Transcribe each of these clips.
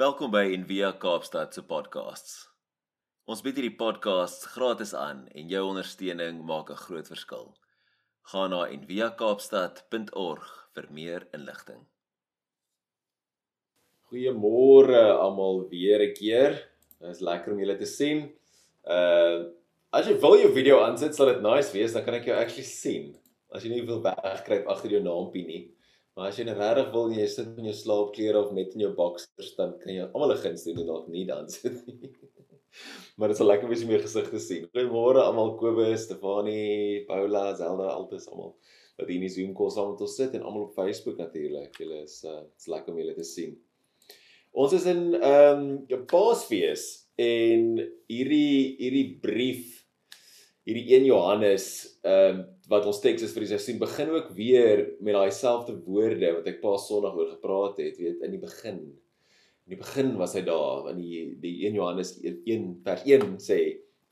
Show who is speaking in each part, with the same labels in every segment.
Speaker 1: Welkom by Envia Kaapstad se podcasts. Ons bied hierdie podcasts gratis aan en jou ondersteuning maak 'n groot verskil. Gaan na enviakaapstad.org vir meer inligting.
Speaker 2: Goeiemôre almal weer 'n keer. Dit is lekker om julle te sien. Uh as jy wil jou video aansit, sal dit nice wees, dan kan ek jou actually sien. As jy nie wil wegkruip agter jou naampie nie. Maar as jy net regtig wil jy sit in jou slaapklere of net in jou boxers dan kan jy almal 'n guns doen en dalk nie dan sit nie. maar dit is lekker om jou gesig te sien. Goeiemôre almal Kobus, Stefanie, Paula, Zelda, altes almal wat hier in die Zoom kos saam met ons sit en almal op Facebook natuurlik. Julle is uh is lekker om julle te sien. Ons is in ehm um, Paasfees en hierdie hierdie brief hierdie 1 Johannes ehm um, wat ons teks is vir die seisoen begin ook weer met daai selfde woorde wat ek Paas Sondag oor gepraat het, weet in die begin. In die begin was hy daar, want die die 1 Johannes 1 vers 1 sê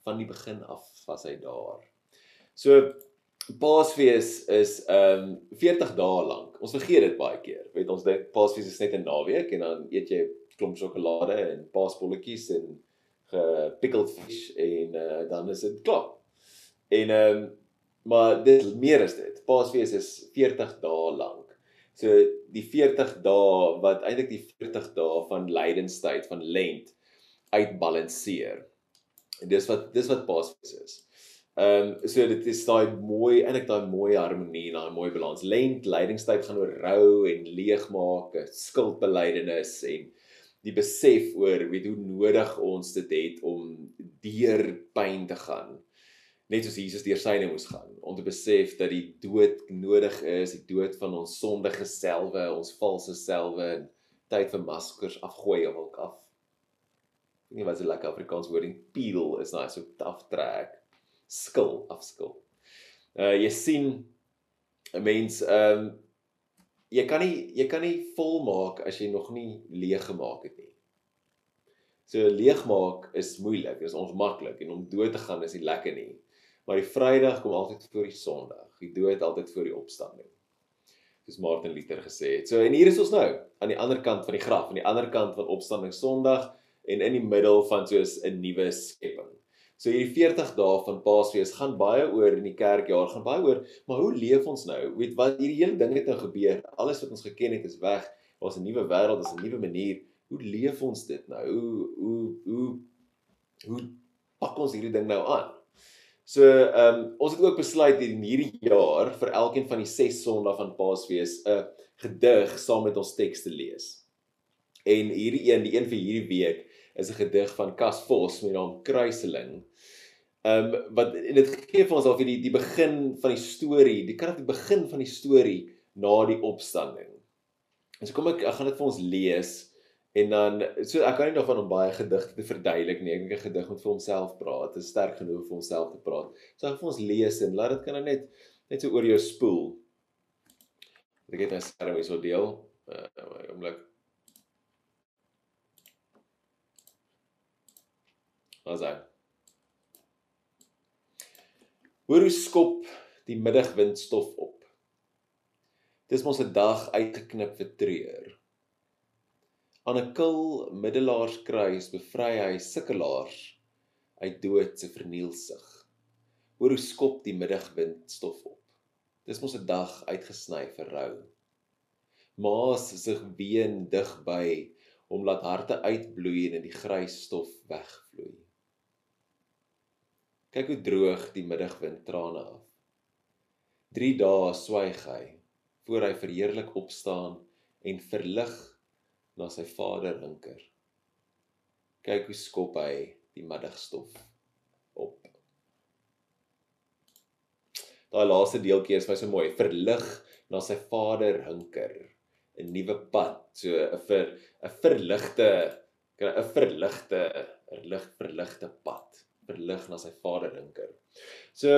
Speaker 2: van die begin af was hy daar. So Paasfees is ehm um, 40 dae lank. Ons vergeet dit baie keer. Weet ons dink Paasfees is net 'n naweek en dan eet jy klomp sjokolade en paasbolletjies en gepickled fish en uh, dan is dit klaar. En ehm um, maar dit meer is dit. Paasfees is 40 dae lank. So die 40 dae wat eintlik die 40 dae van lydenstyd van lent uitbalanseer. En dis wat dis wat Paasfees is. Ehm um, so dit is daai mooi eintlik daai mooi harmonie en daai mooi balans. Lent lydenstyd gaan oor rou en leegmaak, skuldbelydenis en die besef oor weet hoe nodig ons dit het om deur pyn te gaan net soos Jesus deur syne moes gaan om te besef dat die dood nodig is, die dood van ons sondige selwe, ons valse selwe en tyd vir maskers afgooi of ook af. Ek weet nie wat se lekker Afrikaans woording peel is nou so aftrek, skil, afskil. Uh jy sien 'n mens ehm um, jy kan nie jy kan nie volmaak as jy nog nie leeg gemaak het nie. So leegmaak is moeilik, is ongemaklik en om dood te gaan is nie lekker nie. Maar die Vrydag kom altyd voor die Sondag. Die dood altyd voor die opstanding. Soos Martin Luther gesê het. So en hier is ons nou aan die ander kant van die graf, aan die ander kant van opstanding Sondag en in die middel van soos 'n nuwe skepping. So hierdie 40 dae van Paasfees gaan baie oor in die kerkjaar, gaan baie oor, maar hoe leef ons nou? Weet wat hierdie hele ding het nou gebeur. Alles wat ons geken het is weg. Ons 'n nuwe wêreld, ons 'n nuwe manier. Hoe leef ons dit nou? Hoe hoe hoe hoe pak ons hierdie ding nou aan? So ehm um, ons het ook besluit in hierdie jaar vir elkeen van die 6 Sondae van Paasfees 'n gedig saam met ons teks te lees. En hierdie een, die een vir hierdie week, is 'n gedig van Cas Vos met naam Kruiseling. Ehm um, wat dit gee vir ons al vir die die begin van die storie, die kan die begin van die storie na die opstanding. En so kom ek ek gaan dit vir ons lees En dan so ek kan nie nog van hom baie gedigte te verduidelik nie. Ek dink 'n gedig moet vir homself praat. Dit is sterk genoeg vir homself te praat. So ek vir ons lees en laat dit kan nou net net so oor jou spoel. Ek het 'n skerm hier so deel. Uh oomblik. Wat sê? Hoor hoe skop die middagwind stof op. Dis mos 'n dag uitgeknip vir treur. Aan 'n kil middelaarskruis bevry hy sukkelaars uit dood se vernielsig. Hoor hoe skop die middagwind stof op. Dis mos 'n dag uitgesny vir rou. Maas sig ween dig by om laat harte uitbloei en in die grys stof wegvloei. Kyk hoe droog die middagwind trane af. 3 dae swyg hy voor hy verheerlik opstaan en verlig na sy vader hinker. Kyk hoe skop hy die middagstof op. Daai laaste deeltjie is my so mooi, verlig na sy vader hinker, 'n nuwe pad, so 'n vir 'n verligte 'n verligte 'n lig verligte pad, verlig na sy vader hinker. So,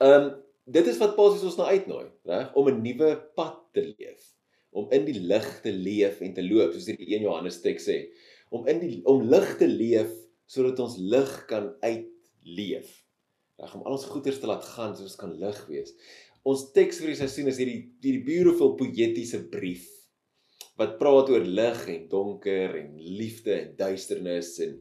Speaker 2: ehm um, dit is wat Paulus ons nou uitnooi, reg, om 'n nuwe pad te leef om in die lig te leef en te loop soos die 1 Johannes teks sê om in die om lig te leef sodat ons lig kan uitleef. Reg om al ons goeders te laat gaan soos kan lig wees. Ons teks vir die seisoen is hierdie hierdie beautiful poëtiese brief wat praat oor lig en donker en liefde en duisternis en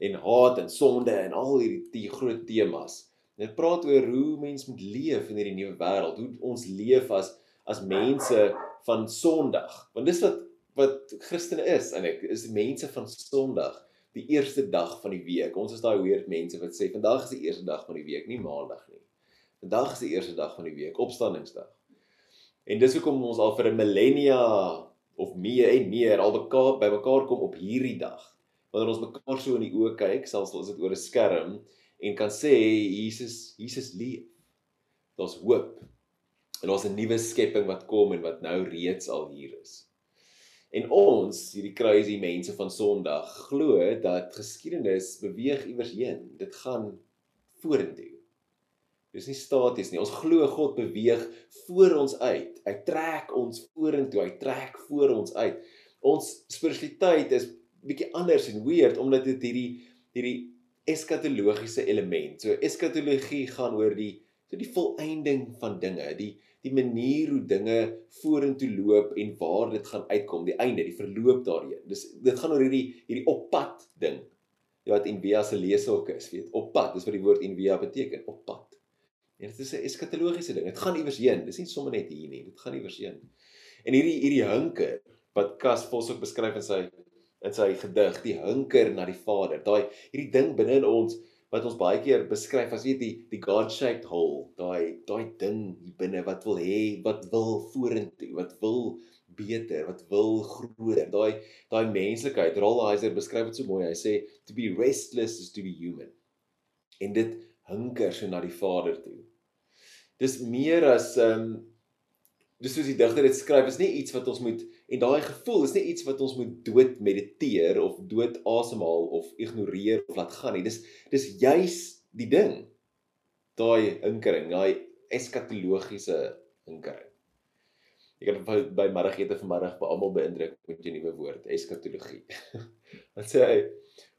Speaker 2: en haat en sonde en al hierdie die groot temas. Dit praat oor hoe mens moet leef in hierdie nuwe wêreld, hoe ons leef as as mense van Sondag. Want dis wat wat Christene is en ek is mense van Sondag, die eerste dag van die week. Ons is daai weird mense wat sê vandag is die eerste dag van die week, nie maandag nie. Vandag is die eerste dag van die week, opstandingsdag. En dis hoekom ons al vir 'n millennia of meer en meer al bekaar by mekaar kom op hierdie dag. Wanneer ons mekaar so in die oë kyk, selfs al is dit oor 'n skerm en kan sê Jesus Jesus leef. Daar's hoop. En daar's 'n nuwe skepping wat kom en wat nou reeds al hier is. En ons, hierdie crazy mense van Sondag, glo dat geskiedenis beweeg iewers heen. Dit gaan vorentoe. Dis nie staties nie. Ons glo God beweeg voor ons uit. Hy trek ons vorentoe. Hy trek voor ons uit. Ons spiritualiteit is bietjie anders en weird omdat dit hierdie hierdie eskatologiese element. So eskatologie gaan oor die so die volëinding van dinge, die die manier hoe dinge vorentoe loop en waar dit gaan uitkom, die einde, die verloop daarheen. Dis dit gaan oor hierdie hierdie oppad ding. Ja, wat in Via se leeshok is, weet, oppad, dis wat die woord in Via beteken, oppad. En dit is 'n eskatologiese ding. Dit gaan iewers heen. Dis nie sommer net hier nie. Dit gaan iewers heen. En hierdie hierdie hinker wat Kas Vos ook beskryf in sy in sy gedig, die hinker na die Vader. Daai hierdie ding binne in ons wat ons baie keer beskryf as weet die die God shaped hole, daai daai ding hier binne wat wil hê, wat wil vorentoe, wat wil beter, wat wil groter. Daai daai menslikheid, Rolheiser beskryf dit so mooi. Hy sê to be restless is to be human. En dit hinker so na die Vader toe. Dis meer as ehm um, dis soos die digter dit skryf, is nie iets wat ons moet en daai gevoel is nie iets wat ons moet dood mediteer of dood asemhaal of ignoreer of laat gaan nie. Dis dis juis die ding. Daai hinkering, daai eskatologiese hinkering. Ek het by, by middagete vanmiddag by almal beïndruk met 'n nuwe woord, eskatologie. wat sê hy?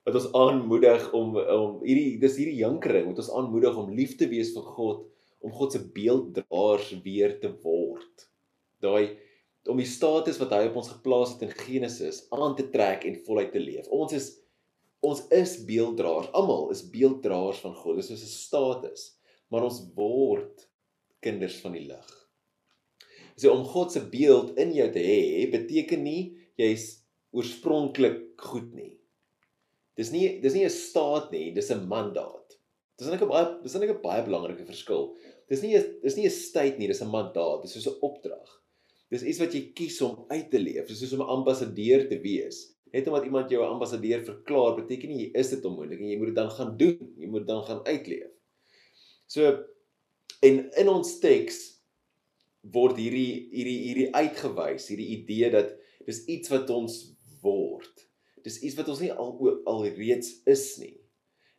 Speaker 2: Wat ons aanmoedig om om hierdie dis hierdie hinkering wat ons aanmoedig om lief te wees vir God, om God se beelddraers weer te word daai om die status wat hy op ons geplaas het in Genesis aan te trek en voluit te leef. Ons is ons is beelddraers. Almal is beelddraers van God. Dis 'n status, maar ons word kinders van die lig. So om God se beeld in jou te hê, beteken nie jy's oorspronklik goed nie. Dis nie dis nie 'n staat nie, dis 'n mandaat. Dis net 'n baie dis net 'n baie belangrike verskil. Dis nie 'n dis nie 'n state nie, dis 'n mandaat. Dis soos 'n opdrag. Dis iets wat jy kies om uit te leef. Dis soos om 'n ambassadeur te wees. Net omdat iemand jou 'n ambassadeur verklaar, beteken nie jy is dit onmoontlik en jy moet dit dan gaan doen. Jy moet dan gaan uitleef. So en in ons teks word hierdie hierdie hierdie uitgewys, hierdie idee dat dis iets wat ons word. Dis iets wat ons nie al al reeds is nie.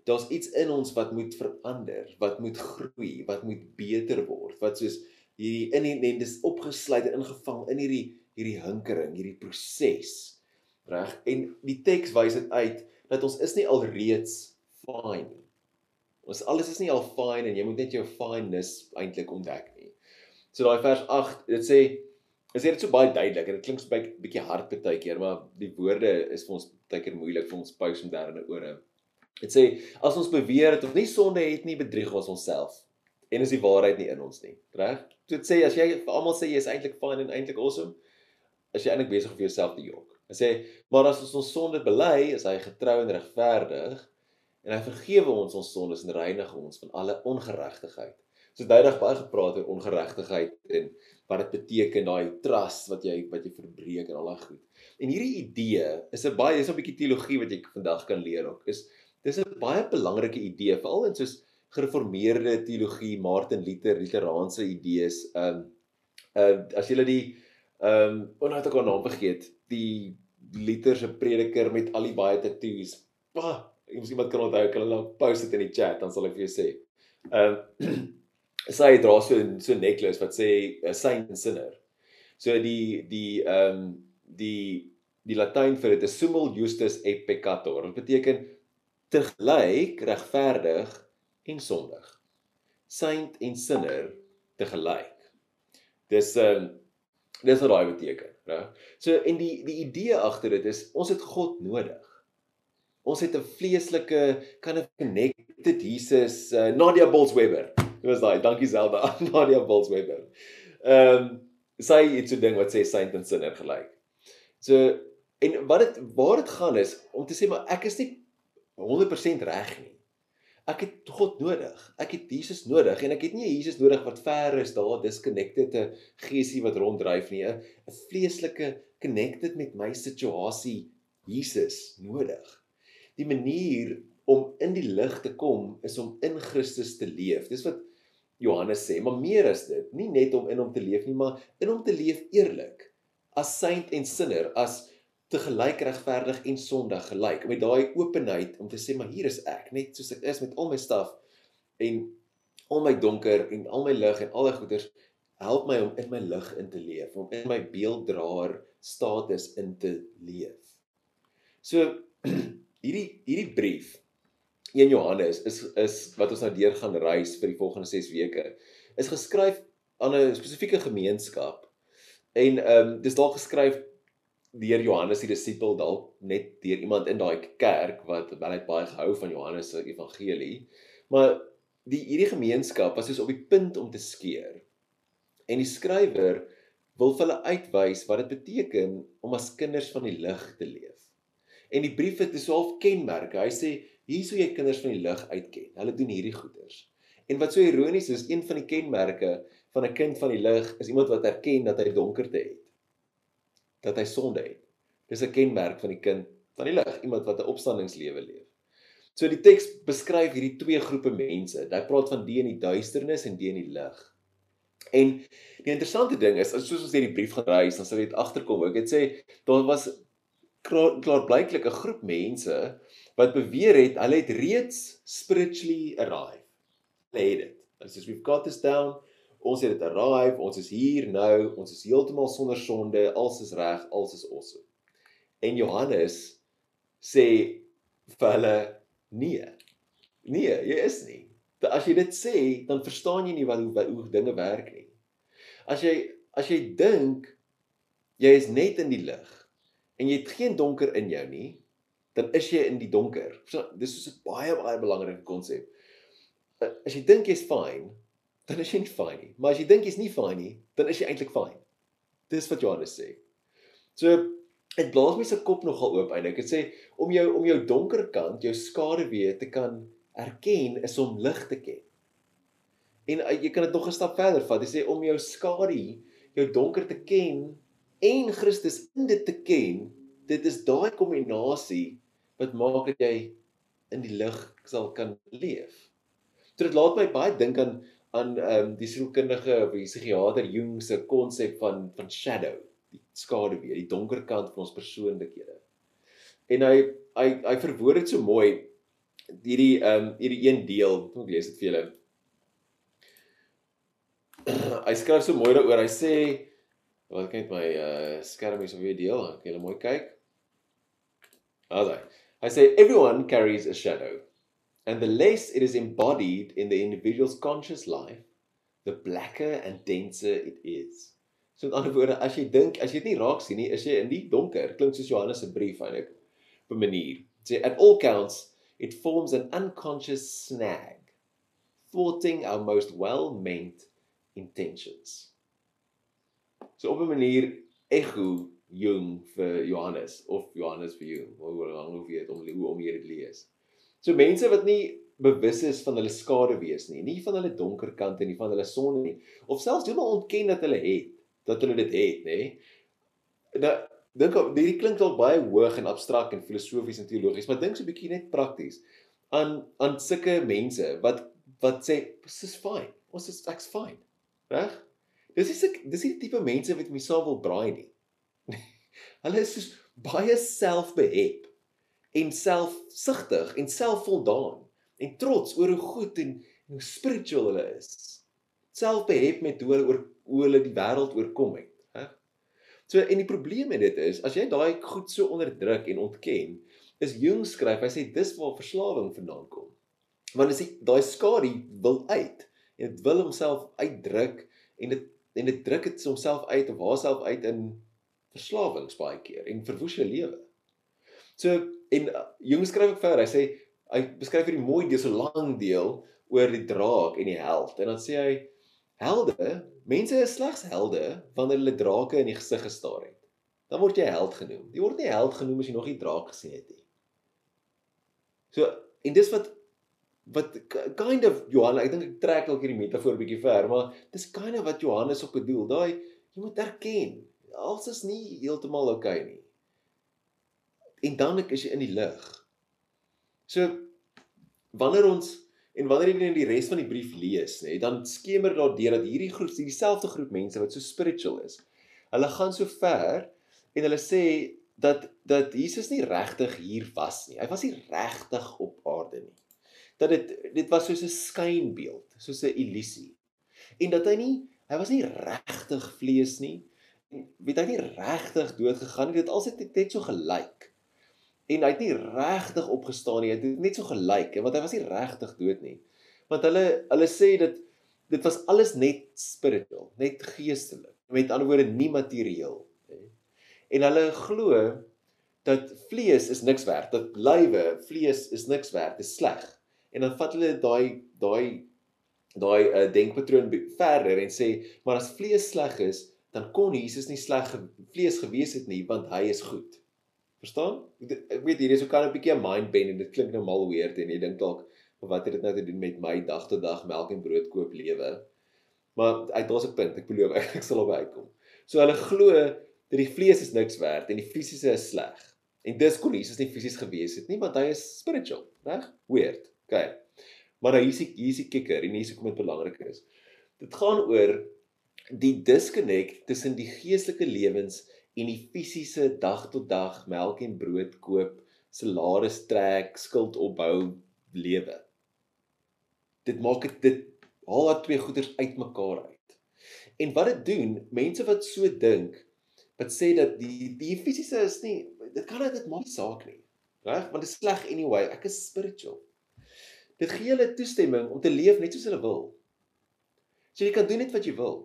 Speaker 2: Daar's iets in ons wat moet verander, wat moet groei, wat moet beter word, wat soos hierdie in en, en dis opgesluit en ingevang in hierdie hierdie hinkering, hierdie proses. Reg? En die teks wys dit uit dat ons is nie alreeds fine nie. Ons alles is nie al fine en jy moet net jou fineness eintlik ontdek nie. So daai vers 8, dit sê is dit so baie duidelik en dit klink so baie bietjie hard baie keer, maar die woorde is vir ons baie keer moeilik vir ons pous moderne ore. Dit sê as ons beweer dat ons nie sonde het nie, bedrieg ons onsself en is die waarheid nie in ons nie. Reg? Dit sê as jy vir almal sê jy is eintlik fine en eintlik awesome, is jy eintlik besig om vir jouself te jok. Hy sê, maar as ons ons sonde bely, is hy getrou en regverdig en hy vergewe ons ons sondes en reinig ons van alle ongeregtigheid. So duidelik baie gepraat oor ongeregtigheid en wat dit beteken daai trust wat jy wat jy verbreek en al daai goed. En hierdie idee is 'n baie is 'n bietjie teologie wat jy vandag kan leer ook. Is dis 'n baie belangrike idee veral in soos gereformeerde teologie, Martin Luther, Luteraanse idees. Ehm um, uh as jy die ehm um, het ek al naam vergeet, die Luther se prediker met al die baie tattoos. Pa, ek moet iemand kan onthou, kan hulle nou post dit in die chat dan sal ek vir jou sê. Ehm um, sy dra so so necklace wat sê saint and sinner. So die die ehm um, die die Latyn vir dit is sumul justus et peccator. Dit beteken tegelyk regverdig en sondig. Saint en sinner te gelyk. Dis 'n um, Dis wat daai beteken, né? So en die die idee agter dit is ons het God nodig. Ons het 'n vleeslike kan 'n connected Jesus, uh, Nadia Bolsweber. Dit was daai, dankie Zelda, Nadia Bolsweber. Ehm um, sy het so ding wat sê saint en sinner gelyk. So en wat dit waar dit gaan is om te sê maar ek is nie 100% reg nie. Ek het God nodig. Ek het Jesus nodig en ek het nie 'n Jesus nodig wat ver is daar disconnected 'n geesie wat ronddryf nie, 'n vleeslike connected met my situasie Jesus nodig. Die manier om in die lig te kom is om in Christus te leef. Dis wat Johannes sê, maar meer is dit, nie net om in hom te leef nie, maar in hom te leef eerlik as saint en sinner, as te gelyk regverdig en sondig gelyk. Met daai openheid om te sê maar hier is ek net soos ek is met al my staf en al my donker en al my lig en al die goeders help my om in my lig in te leef om in my beelddraer status in te leef. So hierdie hierdie brief 1 Johannes is is wat ons nou deur gaan reis vir die volgende 6 weke is geskryf aan 'n spesifieke gemeenskap en ehm um, dis daar geskryf deur Johannes die disipel dalk net deur iemand in daai kerk wat wel net baie gehou van Johannes se evangelie. Maar die hierdie gemeenskap was soos op die punt om te skeur. En die skrywer wil vir hulle uitwys wat dit beteken om as kinders van die lig te leef. En die brief het soort kenmerke. Hy sê hier sou jy kinders van die lig uitken. Hulle doen hierdie goeders. En wat so ironies is, een van die kenmerke van 'n kind van die lig is iemand wat erken dat hy donkerte het dat hy sonde het. Dis 'n kenmerk van die kind van die lig, iemand wat 'n opstandingslewe leef. So die teks beskryf hierdie twee groepe mense. Hy praat van die in die duisternis en die in die lig. En die interessante ding is, as soos ons hierdie brief gaan reis, dan sal jy dit agterkom. Ek het sê daar was klaar blyklik 'n groep mense wat beweer het hulle het reeds spiritually arrived. Hulle het dit. As we've got this down, Ons het dit arrive, ons is hier nou, ons is heeltemal sonder sonde, alles is reg, alles is awesome. En Johannes sê vir hulle nee. Nee, jy is nie. As jy dit sê, dan verstaan jy nie wat hoe, hoe dinge werk nie. As jy as jy dink jy is net in die lig en jy het geen donker in jou nie, dan is jy in die donker. So dis is 'n baie baie belangrike konsep. As jy dink jy's fine, dan is jy nie fyn nie. Maar as jy dink jy's nie fyn nie, dan is jy eintlik fyn. Dis wat Johannes sê. So dit blaas my se kop nogal oop eintlik. Dit sê om jou om jou donker kant, jou skaduwee te kan erken is om lig te ken. En uh, jy kan dit nog 'n stap verder vat. Hy sê om jou skadu, jou donker te ken en Christus in dit te ken, dit is daai kombinasie wat maak dat jy in die lig sal kan leef. So dit laat my baie dink aan aan ehm um, die sielkundige of die psigiater Jung se konsep van van shadow, die skaduwee, die donker kant van ons persoonlikhede. En hy hy hy verwoord dit so mooi hierdie ehm um, hierdie een deel, ek lees dit vir julle. hy skryf so mooi daaroor. Hy sê wat kyk my uh skerm is op weer deel. Ek wil mooi kyk. Alsaai. Hy sê everyone carries a shadow. And the less it is embodied in the individual's conscious life, the blacker and denser it is. So met ander woorde, as jy dink, as jy dit nie raak sien nie, is jy in die donker. Klink soos Johannes se brief eintlik op 'n manier. Sê at all counts, it forms an unconscious snag, thwarting our most well-meant intentions. So op 'n manier ego Jung vir Johannes of Johannes vir Jung, hoe lang hoe weet om hoe om hier dit lees. So mense wat nie bewus is van hulle skade wees nie, nie van hulle donker kante nie, van hulle sonde nie, of selfs heeltemal ontken dat hulle het, dat hulle dit het, nê. Nou dink hierdie klink al baie hoog en abstrakt en filosofies en teologies, maar dink so 'n bietjie net prakties aan aan sulke mense wat wat sê dis fyn. Ons is ek's fyn. Reg? Dis is ek dis die tipe mense wat myself wil braai nie. hulle is so baie selfbehep en selfsugtig en selfvoldaan en trots oor hoe goed en hoe spiritual hulle is. Selfbehep met hoe hulle oor hoe hulle die wêreld oorkom het, hè? So en die probleem met dit is, as jy daai goed so onderdruk en ontken, is Jung skryf, hy sê dis waar verslawing vandaan kom. Want as jy daai skadu wil uit en dit wil homself uitdruk en dit en dit druk dit homself uit of haarself uit in verslawings baie keer en verwoes jou lewe. So en uh, Jung skryf ook verder. Hy sê hy beskryf hierdie mooi deel so lank deel oor die draak en die held en dan sê hy helde, mense is slegs helde wanneer hulle drake in die gesig gestaar het. Dan word jy held genoem. Jy word nie held genoem as jy nog nie draak gesien het nie. So en dis wat wat kind of Johan, ek dink ek trek dalk hierdie metafoor bietjie ver, maar dis kind of wat Johannes op bedoel. Daai jy moet erken, alles is nie heeltemal oukei okay nie. En dan is jy in die lig. So wanneer ons en wanneer jy in die res van die brief lees, nê, dan skemer daar deur dat hierdie groep, dieselfde groep mense wat so spiritual is. Hulle gaan so ver en hulle sê dat dat Jesus nie regtig hier was nie. Hy was nie regtig op aarde nie. Dat dit dit was soos 'n skynbeeld, soos 'n illusie. En dat hy nie hy was nie regtig vlees nie. En weet hy nie regtig dood gegaan nie. Dit alsit net, net so gelyk. En hy het nie regtig opgestaan nie. Dit het net so gelyk, want hy was nie regtig dood nie. Want hulle hulle sê dat dit was alles net spiritual, net geestelik. Met ander woorde nie materieel en hulle glo dat vlees is niks werd, dat lywe, vlees is niks werd, is sleg. En dan vat hulle daai daai daai uh, denkpatroon verder en sê, maar as vlees sleg is, dan kon Jesus nie sleg vlees gewees het nie, want hy is goed. Verstaan? Ek weet hier is ook al 'n bietjie 'n mind bend en dit klink nou mal weird en jy dink dalk wat het dit nou te doen met my dag tot dag melk en brood koop lewe? Maar uit daar's 'n punt, ek belowe ek sal op uitkom. So hulle glo dat die vlees is niks werd en die fisiese is sleg. En dis kon Jesus nie fisies gewees het nie, want hy is spiritual, reg? Weird. Okay. Maar hier is hier is die kikker en hier is hoekom dit belangrik is. Dit gaan oor die disconnect tussen die geestelike lewens en die fisiese dag tot dag melk en brood koop, salaris trek, skuld opbou lewe. Dit maak dit dit haal daai twee goeders uitmekaar uit. En wat dit doen, mense wat so dink, wat sê dat die die fisiese is nie dit kan dit maak saak nie. Reg? Want dit is sleg anyway. Ek is spiritual. Dit gee hulle toestemming om te leef net soos hulle wil. So jy kan doen net wat jy wil.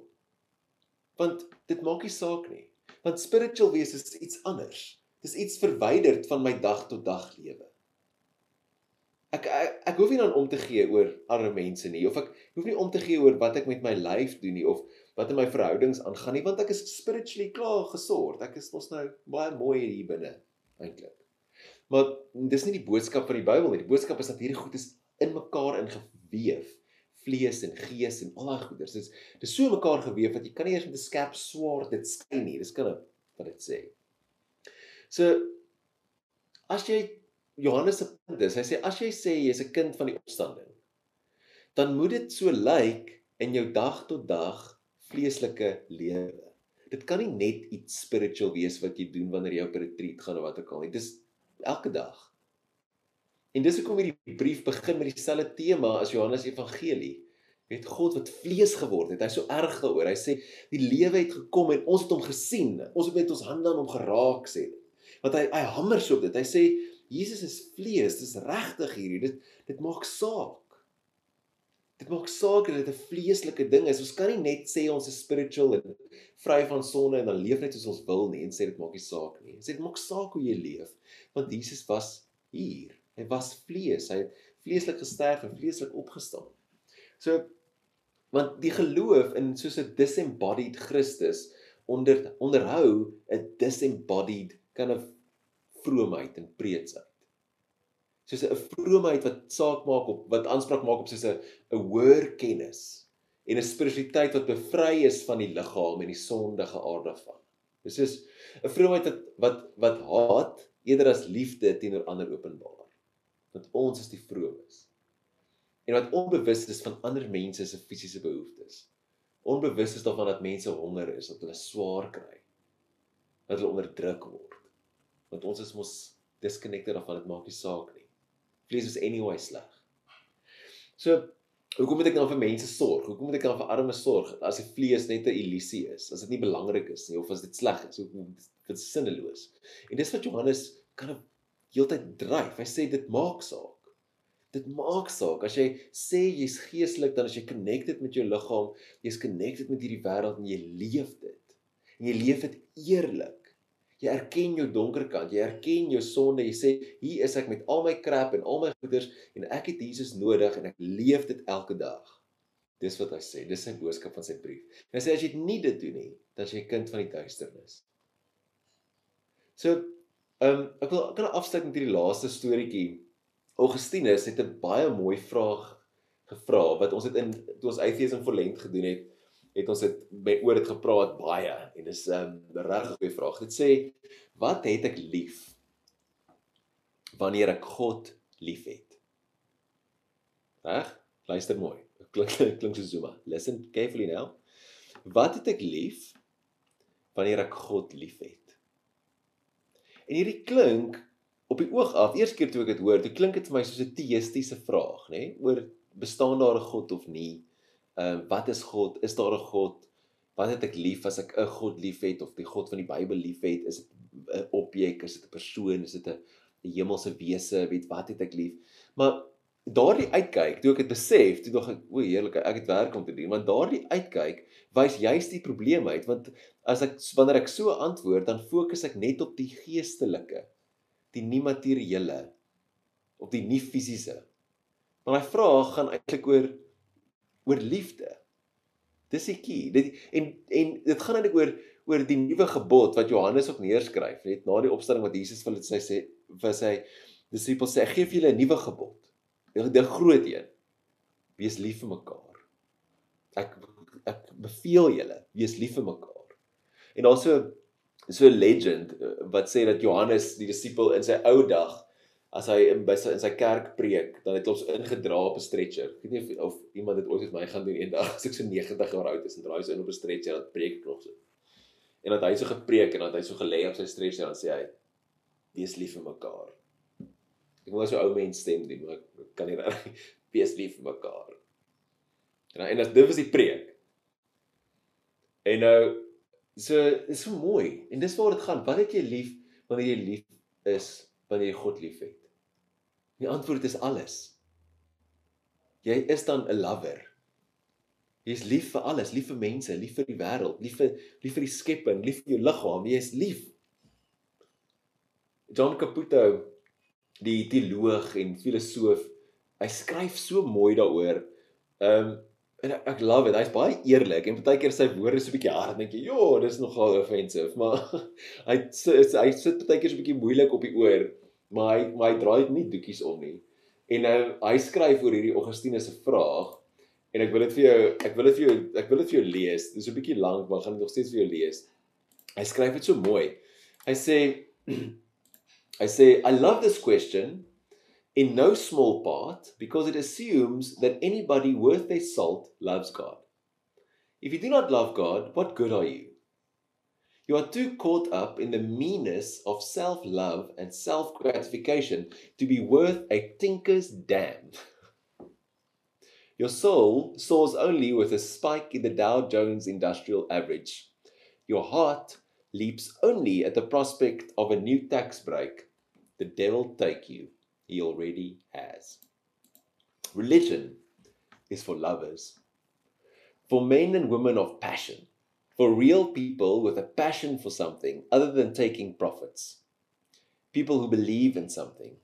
Speaker 2: Want dit maak nie saak nie. Want spiritual wees is iets anders. Dis iets verwyderd van my dag tot dag lewe. Ek, ek ek hoef nie dan om te gee oor arme mense nie of ek hoef nie om te gee oor wat ek met my lyf doen nie of wat in my verhoudings aangaan nie want ek is spiritually klaar gesorg. Ek is mos nou baie mooi hier binne eintlik. Maar dis nie die boodskap van die Bybel nie. Die boodskap is dat hierdie goed is in mekaar ingeweef. Vlees en gees en al daai goeders. Dis dis so mekaar geweef dat jy kan nie eers met 'n skerp swaard dit skei nie. Dis kan wat dit sê. So as jy Johannes se punt is, hy sê as jy sê jy's 'n kind van die opstanding, dan moet dit so lyk in jou dag tot dag vleeslike lewe. Dit kan nie net iets spiritual wees wat jy doen wanneer jy op 'n retreat gaan of wat ook al nie. Dis elke dag. En dis hoekom hierdie brief begin met dieselfde tema as Johannes Evangelie. Weet God wat vlees geword het. Hy's so erg daaroor. Hy sê die lewe het gekom en ons het hom gesien. Ons het met ons hande aan hom geraak sê. Want hy hy hamer so op dit. Hy sê Jesus is vlees. Dis regtig hierdie. Dit dit maak saak. Dit maak saak dat dit 'n vleeslike ding is. Ons kan nie net sê ons is spiritual en vry van sonde en dan leef net soos ons wil nie en sê dit maak nie saak nie. Sê dit maak saak hoe jy leef want Jesus was hier. Hy was vlees. Hy het vleeslik gesterf en vleeslik opgestaan. So want die geloof in soos 'n disembodied Christus onder onderhou 'n disembodied kind of vroomheid en preetsheid soos 'n vroomheid wat saak maak op wat aanspraak maak op soos 'n 'n hoër kennis en 'n spiritualiteit wat bevry is van die liggaam en die sondige aard daarvan. Dis is 'n vroomheid wat wat wat haat eerder as liefde teenoor ander openbaar. Want ons is die vroomes. En wat onbewus is van ander mense se fisiese behoeftes. Onbewus is daarvan dat mense honger is, dat hulle swaar kry. Dat hulle onderdruk word. Want ons is mos disconnected daarvan, dit maak nie saak nie. Vlees is anyway sleg. So, hoekom moet ek dan vir mense sorg? Hoekom moet ek dan vir armes sorg as die vlees net 'n illusie is? As dit nie belangrik is nie of as dit sleg is, hoekom dit sinneloos. En dis wat Johannes kan op heeltyd dryf. Hy sê dit maak saak. Dit maak saak as jy sê jy's geestelik dan as jy connected met jou liggaam, jy's connected met hierdie wêreld en jy leef dit. En jy leef dit eerlik. Jy erken jou donker kant, jy erken jou sonde, jy sê hier is ek met al my krap en al my goeders en ek het Jesus nodig en ek leef dit elke dag. Dis wat hy sê, dis sy boodskap van sy brief. Hy sê as jy nie dit doen nie, dan is jy kind van die duisternis. So, ehm um, ek wil kan afsluit met hierdie laaste storieetjie Augustinus het 'n baie mooi vraag gevra wat ons het in toe ons atheism for lent gedoen het, het ons dit oor dit gepraat baie en dis 'n um, regtig goeie vraag. Dit sê wat het ek lief wanneer ek God liefhet? Reg? Luister mooi. Klink klink so Zuma. Listen carefully now. Wat het ek lief wanneer ek God liefhet? En hierdie klink op die oog af, eerste keer toe ek dit hoor, dit klink dit vir my soos 'n teïstiese vraag, nê, nee? oor bestaan daar 'n God of nie? Ehm uh, wat is God? Is daar 'n God? Wat het ek lief as ek 'n God liefhet of die God van die Bybel liefhet? Is dit 'n objek? Is dit 'n persoon? Is dit 'n 'n hemelse wese? Weet wat het ek lief? Maar daardie uitkyk, toe ek dit besef, toe dog ek, o, heerlik, ek het werk om te doen, want daardie uitkyk wys juist die probleem uit, want as ek wanneer ek so antwoord, dan fokus ek net op die geestelike die nie materiële of die nie fisiese. Maar daai vraag gaan eintlik oor oor liefde. Dis die key. Dit en en dit gaan eintlik oor oor die nuwe gebod wat Johannes ook neerskryf, net na die opstanding wat Jesus vir hulle sê vir sy disippels sê, "Ek gee vir julle 'n nuwe gebod." Die groot een. Wees lief vir mekaar. Ek ek beveel julle, wees lief vir mekaar. En daar's so so 'n legend eh, wat sê dat Johannes die disipel in sy ou dag as hy in by sy in sy kerk preek, dan het ons ingedra op 'n stretcher. Ek weet nie of, of iemand dit ooit met my gaan doen eendag as ek so 90 jaar oud is en draai so in op 'n stretcher en preek ek nog so. En dat hy so gepreek en dat hy so gelê op sy stretcher en sê hy wees lief vir mekaar. Ek wil so ou mens stem doen, maar ek kan nie reg wees lief vir mekaar. En en as dit was die preek. En nou So is so mooi en dis waar dit gaan. Wat het jy lief wanneer jy lief is wanneer jy God liefhet? Die antwoord is alles. Jy is dan 'n lover. Jy's lief vir alles, lief vir mense, lief vir die wêreld, lief vir lief vir die skepping, lief vir jou liggaam, jy is lief. John Caputo, die teoloog en filosoof, hy skryf so mooi daaroor. Ehm um, en ek, ek love it. Hy's baie eerlik en partykeer sy woorde so 'n bietjie hard, dink jy, "Jo, dis nogal offensive," maar hy hy sit partykeer so 'n bietjie moeilik op die oor, maar hy maar hy draai dit nie doekies om nie. En nou hy skryf oor hierdie Augustinus se vraag en ek wil dit vir jou ek wil dit vir jou ek wil dit vir jou lees. Dit is 'n bietjie lank, maar gaan dit nog steeds vir jou lees. Hy skryf dit so mooi. Hy sê hy say, I love this question in no small part because it assumes that anybody worth their salt loves God. If you do not love God, what good are you? You are too caught up in the meanness of self love and self gratification to be worth a tinker's damn. Your soul soars only with a spike in the Dow Jones Industrial Average. Your heart leaps only at the prospect of a new tax break. The devil take you. he already has. Religion is for lovers, for men and women of passion, for real people with a passion for something other than taking profits. People who believe in something,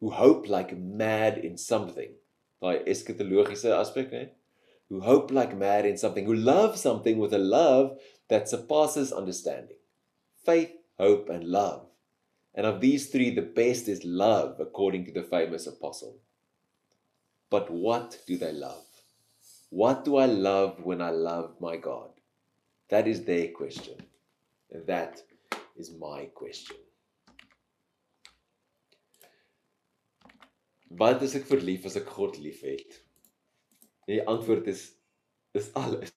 Speaker 2: who hope like mad in something. Daai eskatologiese aspek, né? Who hope like mad in something, who love something with a love that surpasses understanding. Faith, hope and love And of these three, the best is love, according to the famous apostle. But what do they love? What do I love when I love my God? That is their question. And that is my question. Wat is ek verlief as ek God liefhet? Die antwoord is is alles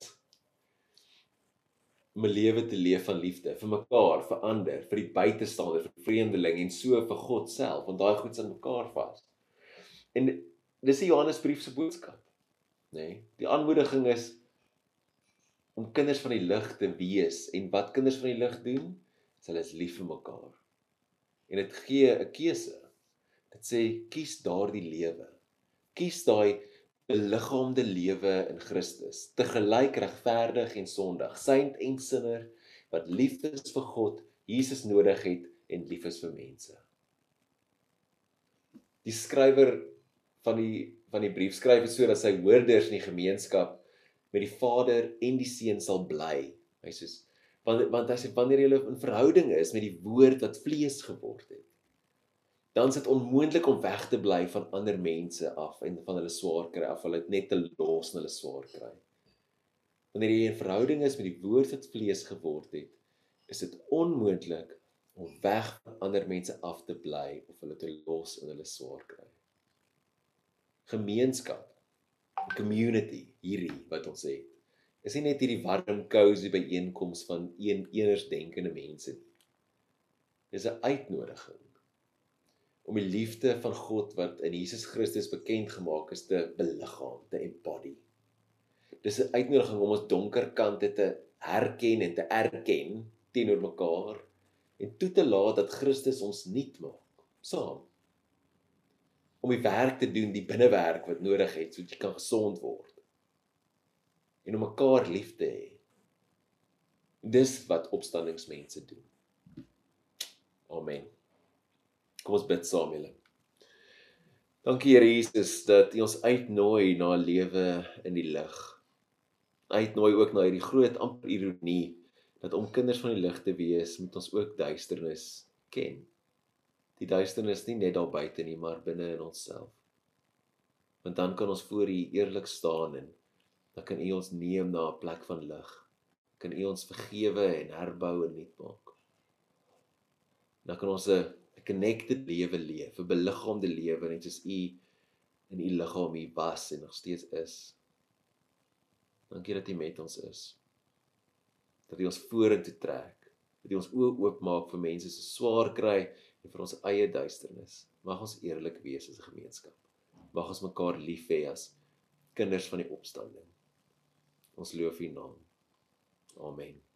Speaker 2: om 'n lewe te leef van liefde vir mekaar, vir ander, vir die buitestander, vir vreemdeling en so vir God self, want daai goed sit mekaar vas. En dis die Johannesbrief se boodskap, nê? Nee, die aanmoediging is om kinders van die lig te wees en wat kinders van die lig doen, is hulle is lief vir mekaar. En dit gee 'n keuse. Dit sê kies daardie lewe Kies daai beliggaamde lewe in Christus, te gelyk regverdig en sondig, saint en sinner wat liefde is vir God, Jesus nodig het en lief is vir mense. Die skrywer van die van die brief skryf dit sodat sy hoorders in die gemeenskap met die Vader en die Seun sal bly. Hy sê want want as jy wanneer jy in verhouding is met die woord wat vlees geword het, dan is dit onmoontlik om weg te bly van ander mense af en van hulle swaar kry af, hulle net te los en hulle swaar kry. Wanneer jy in verhouding is met die woord wat vlees geword het, is dit onmoontlik om weg van ander mense af te bly of hulle te los en hulle swaar kry. Gemeenskap, community hierdie wat ons het. Is nie net hierdie warm cozy byeenkoms van een eners denkende mense nie. Dis 'n uitnodiging om die liefde van God wat in Jesus Christus bekend gemaak is te beliggaam, te embody. Dis 'n uitnodiging om ons donker kante te herken en te erken teenoor mekaar en toe te laat dat Christus ons nuut maak saam om die werk te doen, die binnewerk wat nodig het sodat jy kan gesond word. En om mekaar lief te hê. Dis wat opstandingsmense doen. Amen. Kom ons bid saam julle. Dankie Here Jesus dat U ons uitnooi na 'n lewe in die lig. Uitnooi ook na hierdie groot amper ironie dat om kinders van die lig te wees, moet ons ook duisternis ken. Die duisternis nie net daar buite nie, maar binne in onsself. Want dan kan ons voor U eerlik staan en dan kan U ons neem na 'n plek van lig. Kan U ons vergewe en herbou en nuut maak. Dan kan ons 'n connected lewe leef, 'n beliggaamde lewe net soos u in u liggaam hier was en nog steeds is. Dankie dat u met ons is. Dat u ons vorentoe trek. Dat u ons oë oopmaak vir mense se swaar kry en vir ons eie duisternis. Mag ons eerlik wees as 'n gemeenskap. Mag ons mekaar lief hê as kinders van die opstanding. Ons loof u naam. Amen.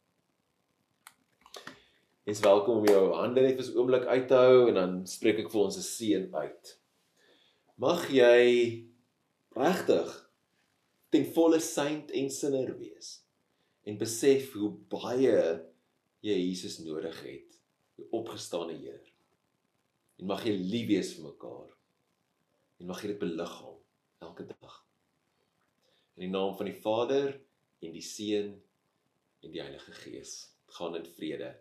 Speaker 2: Jy's welkom om jou hande net vir 'n oomblik uit te hou en dan spreek ek vir ons 'n seën uit. Mag jy regtig ten volle saint en sinner wees en besef hoe baie jy Jesus nodig het, die opgestane Heer. En mag jy lief wees vir mekaar. En mag jy dit beliggaam elke dag. In die naam van die Vader en die Seun en die Heilige Gees. Gaan in vrede